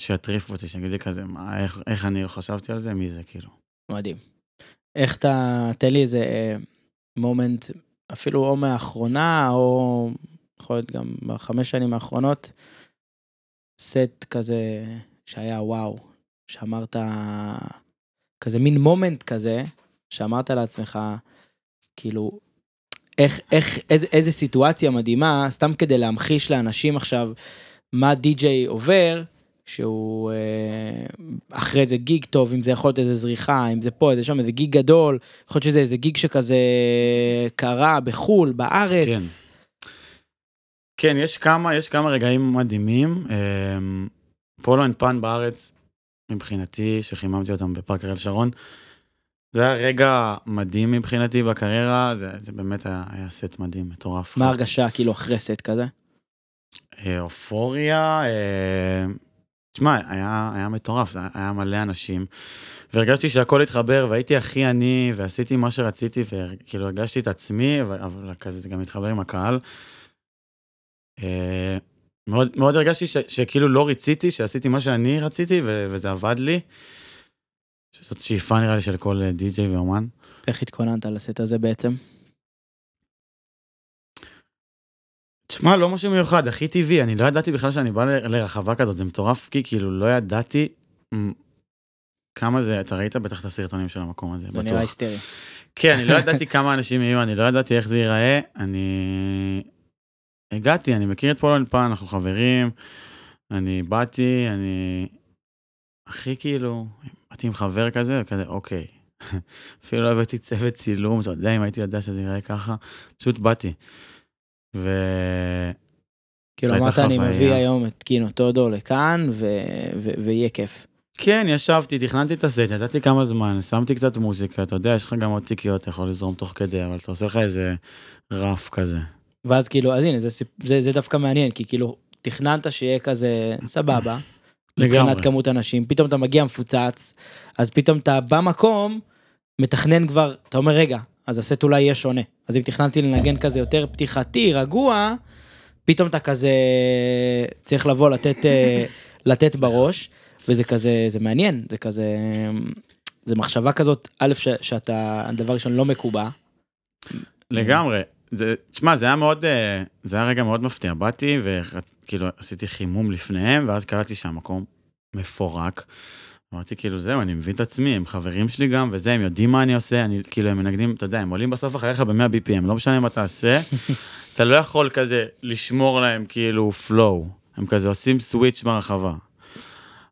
שיטריף אותי, שיגיד לי כזה, מה, איך, איך אני לא חשבתי על זה, מי זה, כאילו. מדהים. איך אתה, תן לי איזה אה, מומנט, אפילו או מהאחרונה, או יכול להיות גם בחמש שנים האחרונות, סט כזה שהיה וואו, שאמרת, כזה מין מומנט כזה, שאמרת לעצמך, כאילו, איך, איך, איזה, איזה סיטואציה מדהימה, סתם כדי להמחיש לאנשים עכשיו מה די.ג'יי עובר, שהוא אה, אחרי זה gig טוב, אם זה יכול להיות איזה זריחה, אם זה פה, איזה שם, איזה gig גדול, יכול להיות שזה איזה gig שכזה קרה בחו"ל, בארץ. כן. כן, יש כמה, יש כמה רגעים מדהימים. אמ, Polo and Pan בארץ, מבחינתי, שחיממתי אותם בפארק אריאל שרון, זה היה רגע מדהים מבחינתי בקריירה, זה, זה באמת היה, היה סט מדהים, מטורף. מה ההרגשה כאילו אחרי סט כזה? אה, אופוריה, אה, תשמע, היה, היה מטורף, זה היה- מלא אנשים, והרגשתי שהכל התחבר, והייתי הכי עני, ועשיתי מה שרציתי, וכאילו הרגשתי את עצמי, אבל, כזה זה גם התחבר עם הקהל. אה, מאוד, מאוד הרגשתי ש, שכאילו לא רציתי, שעשיתי מה שאני רציתי, ו, וזה עבד לי. שזאת שאיפה נראה לי של כל אה, די-ג'יי ואומן. איך התכוננת לסט הזה בעצם? תשמע, לא משהו מיוחד, הכי טבעי, אני לא ידעתי בכלל שאני בא ל- לרחבה כזאת, זה מטורף, כי כאילו לא ידעתי כמה זה, אתה ראית בטח את הסרטונים של המקום הזה, זה בטוח. נראה היסטרי. כן, אני לא ידעתי כמה אנשים יהיו, אני לא ידעתי איך זה ייראה, אני... הגעתי, אני מכיר את פול אולפן, אנחנו חברים, אני באתי, אני... הכי כאילו, באתי עם חבר כזה, וכזה, אוקיי. אפילו לא הבאתי צוות צילום, אתה יודע, אם הייתי יודע שזה יראה ככה, פשוט באתי. ו... כאילו אמרת, אני. מביא היום את קינו טודו לכאן, ו- ו- ויהיה כיף. כן, ישבתי, תכננתי את הסט, ידעתי כמה זמן, שמתי קצת מוזיקה, אתה יודע, יש לך גם עוד תיקיות, אתה יכול לזרום תוך כדי, אבל אתה עושה לך איזה רף כזה. ואז כאילו, אז הנה, זה, זה, זה דווקא מעניין, כי כאילו, תכננת שיהיה כזה סבבה, לגמרי. מבחינת כמות אנשים, פתאום אתה מגיע מפוצץ, אז פתאום אתה במקום, מתכנן כבר, אתה אומר, רגע, אז הסט אולי יהיה שונה. אז אם תכננתי לנגן כזה יותר פתיחתי, רגוע, פתאום אתה כזה צריך לבוא לתת, אה, לתת בראש, וזה כזה, זה מעניין, זה כזה, זה מחשבה כזאת, א', ש- שאתה, דבר ראשון, לא מקובע. לגמרי. זה, תשמע, זה היה מאוד, אה, זה היה רגע מאוד מפתיע. באתי וכאילו עשיתי חימום לפניהם, ואז קלטתי שהמקום מפורק. אמרתי, כאילו, זהו, אני מבין את עצמי, הם חברים שלי גם, וזה, הם יודעים מה אני עושה, אני, כאילו, הם מנגנים, אתה יודע, הם עולים בסוף אחריך ב-100 BPM, לא משנה מה תעשה, אתה לא יכול כזה לשמור להם כאילו flow, הם כזה עושים סוויץ' ברחבה.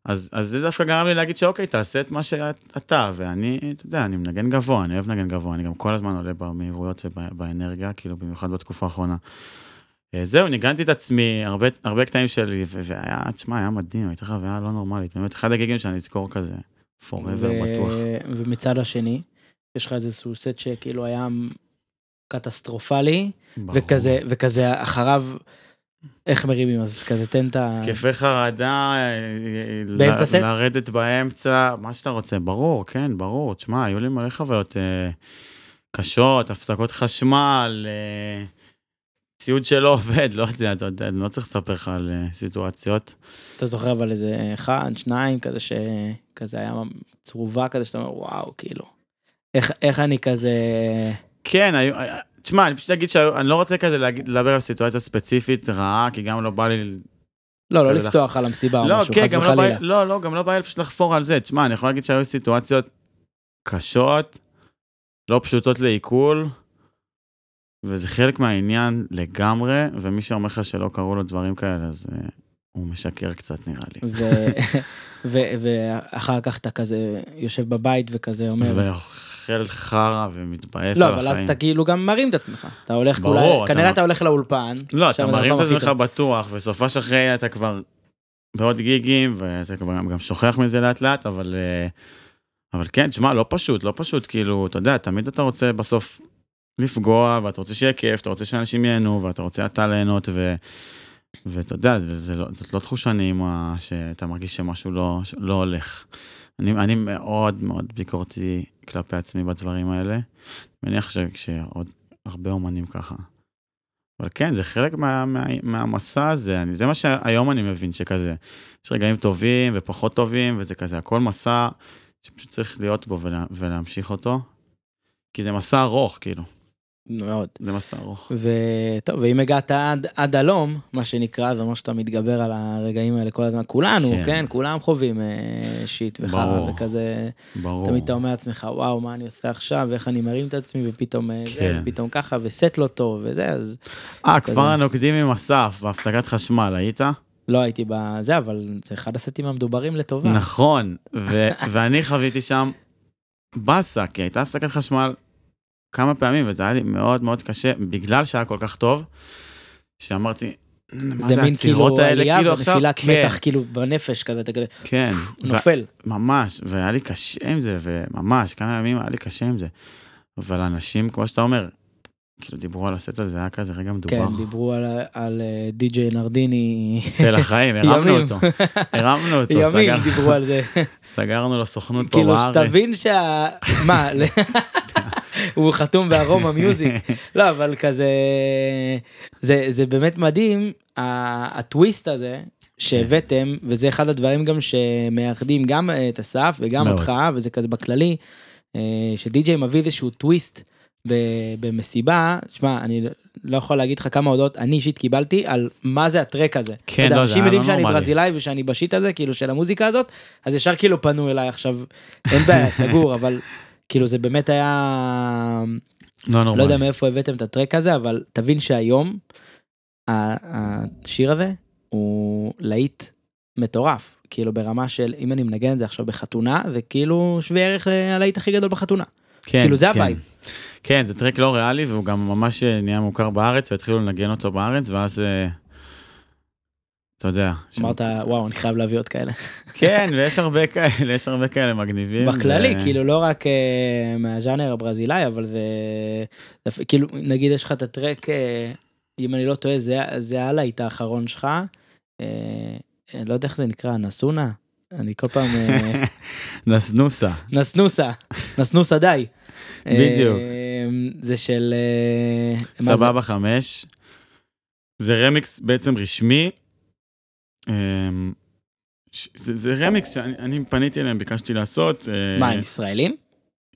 אז, אז זה דווקא גרם לי להגיד שאוקיי, תעשה את מה שאתה, ואני, אתה יודע, אני מנגן גבוה, אני אוהב לנגן גבוה, אני גם כל הזמן עולה במהירויות ובאנרגיה, כאילו, במיוחד בתקופה האחרונה. אה, זהו, ניגנתי את עצמי, הרבה, הרבה קטעים שלי, והיה, תשמע, היה מדהים, הייתה חוויה לא נורמלית, באמת, אחד הגיגים שאני אזכור כזה, forever ו- בטוח. ומצד השני, יש לך איזשהו סט שכאילו היה קטסטרופלי, ברור. וכזה, וכזה אחריו, איך מרימים, אז כזה תן את ה... התקפי חרדה, אה, באמצע ל- סט? לרדת באמצע, מה שאתה רוצה, ברור, כן, ברור. תשמע, היו לי מלא חוויות אה, קשות, הפסקות חשמל, אה, ציוד שלא עובד, לא יודע, אתה יודע, אני לא צריך לספר לך על אה, סיטואציות. אתה זוכר אבל איזה אחד, שניים, כזה שכזה היה צרובה כזה, שאתה אומר, וואו, כאילו, איך, איך אני כזה... כן, היו, תשמע, אני פשוט אגיד שאני לא רוצה כזה לדבר על סיטואציה ספציפית רעה, כי גם לא בא לי לא, לא כזה לפתוח על המסיבה או לא, משהו, כן, חס לא, וחלילה. לא, לא, גם לא בא לי פשוט לחפור על זה. תשמע, אני יכול להגיד שהיו סיטואציות קשות, לא פשוטות לעיכול, וזה חלק מהעניין לגמרי, ומי שאומר לך שלא קרו לו דברים כאלה, אז uh, הוא משקר קצת, נראה לי. ו- ו- ואחר כך אתה כזה יושב בבית וכזה אומר, ואוכל חרא ומתבאס לא, על אבל אז החיים. אתה כאילו גם מרים את עצמך. אתה הולך, ברור, אולי, אתה כנראה אתה הולך לאולפן. לא, אתה מרים את עצמך. בטוח, וסופה שאחרי אתה כבר בעוד גיגים, ואתה כבר גם שוכח מזה לאט לאט, אבל... אה, אבל כן, תשמע, לא פשוט, לא פשוט, כאילו, אתה יודע, תמיד אתה רוצה בסוף לפגוע, ואתה רוצה שיהיה כיף, אתה רוצה שאנשים ייהנו, ואתה רוצה אתה ליהנות, ו... ואתה יודע, לא, זאת לא תחושה נעימה שאתה מרגיש שמשהו לא, לא הולך. אני, אני מאוד מאוד ביקורתי כלפי עצמי בדברים האלה. מניח ש- שעוד הרבה אומנים ככה. אבל כן, זה חלק מה, מה, מהמסע הזה, אני, זה מה שהיום אני מבין, שכזה, יש רגעים טובים ופחות טובים, וזה כזה, הכל מסע שפשוט צריך להיות בו ולה, ולהמשיך אותו, כי זה מסע ארוך, כאילו, מאוד. זה מסע ארוך. וטוב, ואם הגעת עד, עד הלום, מה שנקרא, זה אומר שאתה מתגבר על הרגעים האלה כל הזמן. כולנו, כן. כן, כולם חווים אה, שיט וחרא. וכזה, ברור. תמיד אתה אומר לעצמך, וואו, מה אני עושה עכשיו, ואיך אני מרים את עצמי, ופתאום אה, זה, כן. ופתאום ככה, וסט לא טוב, וזה, אז אה. כפר הנוקדים עם אסף, בהפסקת חשמל, היית? לא הייתי בזה, אבל זה אחד הסטים המדוברים לטובה. נכון, ו- ואני חוויתי שם באסה, כי הייתה הפסקת חשמל כמה פעמים, וזה היה לי מאוד מאוד קשה, בגלל שהיה כל כך טוב, שאמרתי, מה זה זה מין כאילו האלה, עלייה כאילו עכשיו, ונפילת כן, מתח כאילו בנפש כזה, אתה כזה כן, נופל. ממש, והיה לי קשה עם זה, וממש, כמה ימים היה לי קשה עם זה. אבל אנשים, כמו שאתה אומר, כאילו דיברו על הסט הזה, היה כזה רגע מדובר. כן, דיברו על, על אה, די.ג'יי נרדיני. של החיים, הרמנו ימים. אותו, הרמנו אותו, ימים סגר, דיברו על זה. סגרנו לו סוכנות פה כאילו בארץ. שתבין שה... מה? הוא חתום בארומה מיוזיק. לא, אבל כזה... זה, זה באמת מדהים, הטוויסט הזה שהבאתם, וזה אחד הדברים גם שמאחדים גם את אסף וגם מאוד. אותך, וזה כזה בכללי, אה, שדי.ג'יי מביא איזשהו טוויסט במסיבה, שמע, אני לא יכול להגיד לך כמה הודעות אני אישית קיבלתי על מה זה הטרק הזה. כן, יודע, לא, זה אנשים היה יודעים לא שאני נורמלי. ברזילאי ושאני בשיט הזה, כאילו של המוזיקה הזאת, אז ישר כאילו פנו אליי עכשיו, אין בעיה, סגור, אבל כאילו זה באמת היה, לא נורמלי. לא יודע מאיפה הבאתם את הטרק הזה, אבל תבין שהיום, השיר הזה הוא להיט מטורף, כאילו ברמה של אם אני מנגן את זה עכשיו בחתונה, זה כאילו שווה ערך ללהיט הכי גדול בחתונה. כן, כאילו זה כן. ה vibe. כן, זה track לא ריאלי, והוא גם ממש אה, נהיה מוכר בארץ, והתחילו לנגן אותו בארץ, ואז... אתה יודע. אמרת וואו אני חייב להביא עוד כאלה. כן, ויש הרבה כאלה, יש הרבה כאלה מגניבים. בכללי ו- כאילו לא רק אה, מהז'אנר הברזילאי אבל זה כאילו נגיד יש לך את ה track אה, אם אני לא טועה זה זה הלהיט האחרון שלך. אה, אני לא יודע איך זה נקרא נסונה אני כל פעם נסנוסה. נסנוסה נסנוסה די. בדיוק. אה, זה של? סבבה חמש. זה רמיקס בעצם רשמי. אמ, זה, זה רמיקס שאני אני פניתי אליהם, ביקשתי לעשות. אה, מה הם ישראלים?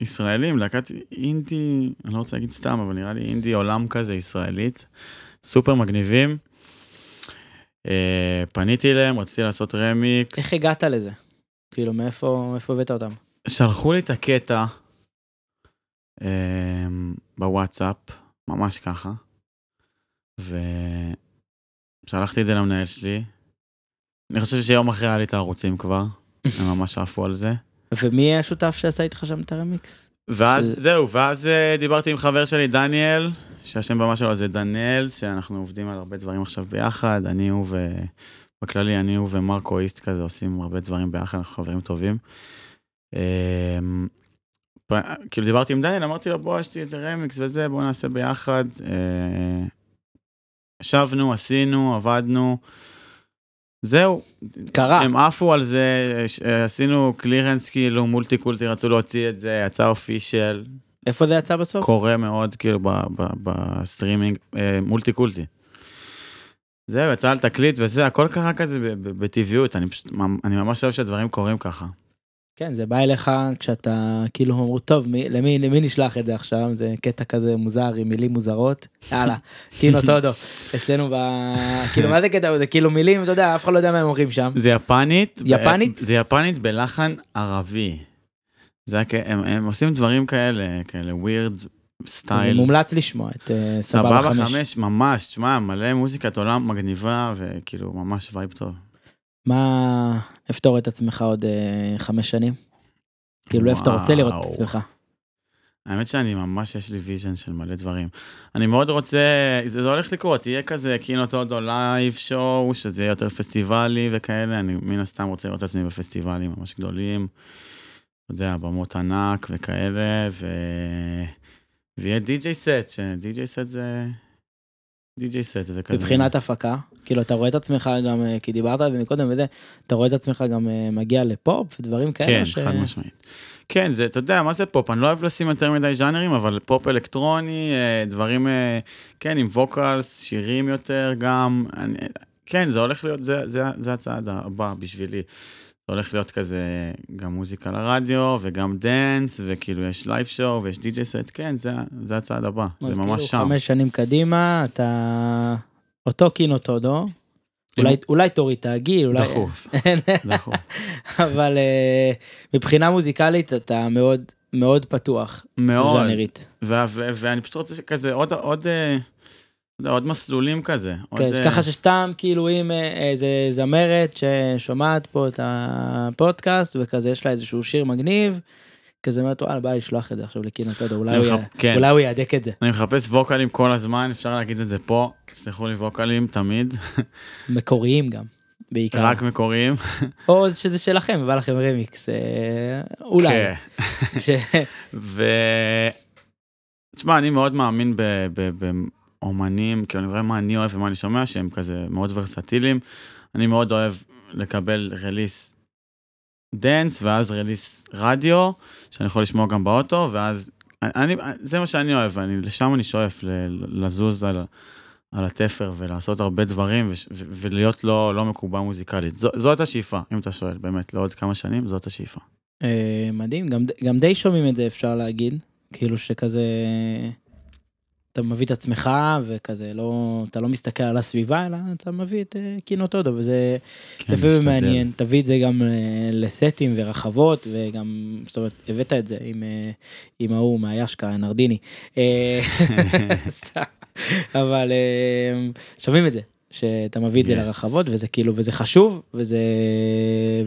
ישראלים, להקת אינדי, אני לא רוצה להגיד סתם, אבל נראה לי אינדי עולם כזה ישראלית. סופר מגניבים. אה, פניתי אליהם, רציתי לעשות רמיקס. איך הגעת לזה? כאילו מאיפה מאיפה הבאת אותם? שלחו לי את הקטע אמ, בוואטסאפ, ממש ככה, ושלחתי את זה למנהל שלי. אני חושב שיום אחרי היה לי את הערוצים כבר, הם ממש עפו על זה. ומי השותף שעשה איתך שם את הרמיקס? ואז זהו, ואז אה, דיברתי עם חבר שלי, דניאל, שהשם במה שלו זה דניאל, שאנחנו עובדים על הרבה דברים עכשיו ביחד, אני הוא ו... בכללי, אני הוא ומרקו איסט כזה עושים הרבה דברים ביחד, אנחנו חברים טובים. אמ, כאילו דיברתי עם דניאל, אמרתי לו, בוא, יש לי איזה רמיקס וזה, בוא נעשה ביחד. אה, ישבנו, עשינו, עבדנו. זהו, קרה. הם עפו על זה, עשינו קלירנס כאילו, מולטי קולטי רצו להוציא את זה, יצא אופישל, איפה זה יצא בסוף? קורה מאוד כאילו בסטרימינג, אה, Multi Culti. זהו, יצא על תקליט וזה, הכל קרה כזה בטבעיות, אני פשוט, אני ממש אוהב שהדברים קורים ככה. כן, זה בא אליך כשאתה כאילו אמרו, טוב, מי, למי, למי נשלח את זה עכשיו? זה קטע כזה מוזר עם מילים מוזרות. יאללה, Kino Todo. אצלנו ב... כאילו, מה זה קטע? זה כאילו מילים, אתה יודע, אף אחד לא יודע מה הם אומרים שם. זה יפנית. יפנית? זה יפנית בלחן ערבי. זה היה כ- הם, הם עושים דברים כאלה, כאלה weirdo style. מומלץ לשמוע את אה, סבבה סבבה חמש. חמש. ממש, תשמע, מלא מוזיקת עולם מגניבה, וכאילו, ממש vibe טוב. מה, איפה אתה רואה את עצמך עוד אה, חמש שנים? כאילו, איפה אתה רוצה לראות את. עצמך? האמת שאני ממש, יש לי vision של מלא דברים. אני מאוד רוצה, זה, זה הולך לקרות, יהיה כזה Kino Todo live show, שזה יהיה יותר פסטיבלי וכאלה, אני מן הסתם רוצה לראות את עצמי בפסטיבלים ממש גדולים, אתה יודע, במות ענק וכאלה, ו... ויהיה DJ set, ש DJ set זה... DJ set וכזה. מבחינת הפקה, כאילו, אתה רואה את עצמך גם, אה, כי דיברת על זה מקודם וזה, אתה רואה את עצמך גם אה, מגיע לפופ ודברים כאלה? כן, ש- חד משמעית. כן, זה, אתה יודע, מה זה פופ? אני לא אוהב לשים יותר מדי ז'אנרים, אבל פופ אלקטרוני, אה, דברים, כן, עם vocals, שירים יותר גם. אני, כן, זה הולך להיות, זה, זה, זה הצעד הבא בשבילי. זה הולך להיות כזה גם מוזיקה לרדיו, וגם dance, וכאילו יש live show, ויש DJ set, כן, זה, זה הצעד הבא, אז זה ממש כאילו שם. חמש שנים קדימה, אתה אותו Kino Todo, אולי, אולי תוריד את הגיל, אולי... דחוף, דחוף. אבל אה, מבחינה מוזיקלית אתה מאוד מאוד פתוח, מאוד. ז'אנרית. ואני פשוט רוצה כזה עוד, עוד, אה, אתה יודע, עוד מסלולים כזה. עוד, כן, אה, ככה שסתם כאילו אם אה, איזה זמרת ששומעת פה את הפודקאסט וכזה יש לה איזשהו שיר מגניב, כזה אומרת וואלה בא לי לשלוח את זה עכשיו מחפ- י- כן. אולי הוא יהדק את זה. אני מחפש ווקלים כל הזמן, אפשר להגיד את זה פה, תשלחו לי ווקלים תמיד, מקוריים גם, בעיקר. רק מקוריים. או שזה שלכם, בא לכם רמיקס, אה, אולי. כן. ו... תשמע, אני מאוד מאמין ב- ב- באומנים, כאילו אני רואה מה אני אוהב ומה אני שומע, שהם כזה מאוד ורסטיליים. אני מאוד אוהב לקבל release dance, ואז release רדיו, שאני יכול לשמוע גם באוטו, ואז... אני, זה מה שאני אוהב, אני, לשם אני שואף, ל- לזוז על, על התפר ולעשות הרבה דברים וש- ו- ולהיות לא, לא מקובע מוזיקלית. זו, זאת השאיפה, אם אתה שואל, באמת, לעוד כמה שנים, זאת השאיפה. אה, מדהים, גם, גם די שומעים את זה אפשר להגיד, כאילו שכזה, אתה מביא את עצמך וכזה לא, אתה לא מסתכל על הסביבה אלא אתה מביא את אה, קינו טודו וזה כן, יפה משתדל. ומעניין, תביא את זה גם אה, לסטים ורחבות וגם, זאת אומרת, הבאת את זה עם, אה, עם ההוא מהישקה, נרדיני. אבל שווים את זה, שאתה מביא את זה Yes. לרחבות, וזה כאילו, וזה חשוב, וזה,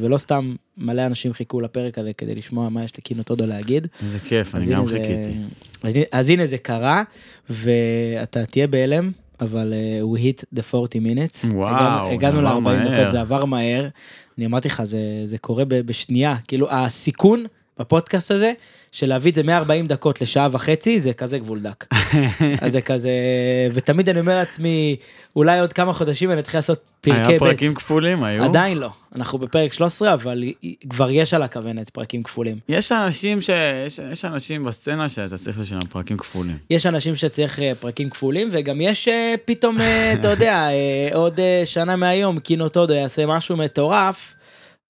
ולא סתם מלא אנשים חיכו לפרק הזה כדי לשמוע מה יש לקינו טודו להגיד. איזה כיף, אני גם זה- חיכיתי. אז אז הנה זה קרה, ואתה תהיה בהלם, אבל uh, we hit the 40 minutes. וואו, הגענו, זה הגענו עבר ל-40 מהר. דקות, זה עבר מהר. אני אמרתי לך, זה, זה קורה בשנייה. כאילו, הסיכון בפודקאסט הזה, של להביא את זה 140 דקות לשעה וחצי, זה כזה גבול דק. אז זה כזה, ותמיד אני אומר לעצמי, אולי עוד כמה חודשים אני אתחיל לעשות פרקי היה ב'. פרקים כפולים, היו? עדיין לא, אנחנו בפרק 13, אבל כבר יש על הכוונת פרקים כפולים. יש אנשים ש... יש, יש אנשים בסצנה שאתה צריך בשבילם פרקים כפולים. יש אנשים שצריך אה, פרקים כפולים, וגם יש אה, פתאום, אה, אתה יודע, עוד שנה מהיום, קינו טודו יעשה משהו מטורף,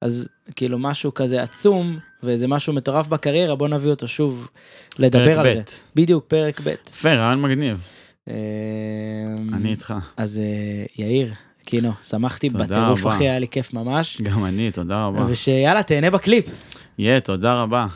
אז כאילו משהו כזה עצום, ואיזה משהו מטורף בקריירה, בוא נביא אותו שוב לדבר על ב'. זה. בדיוק, פרק ב'. יפה, רעיון מגניב. אה, אני איתך. אז אה, יאיר, קינו, שמחתי בטירוף. אחי, היה לי כיף ממש. גם אני, תודה רבה. ושיאללה, תהנה בקליפ. יהיה, תודה רבה.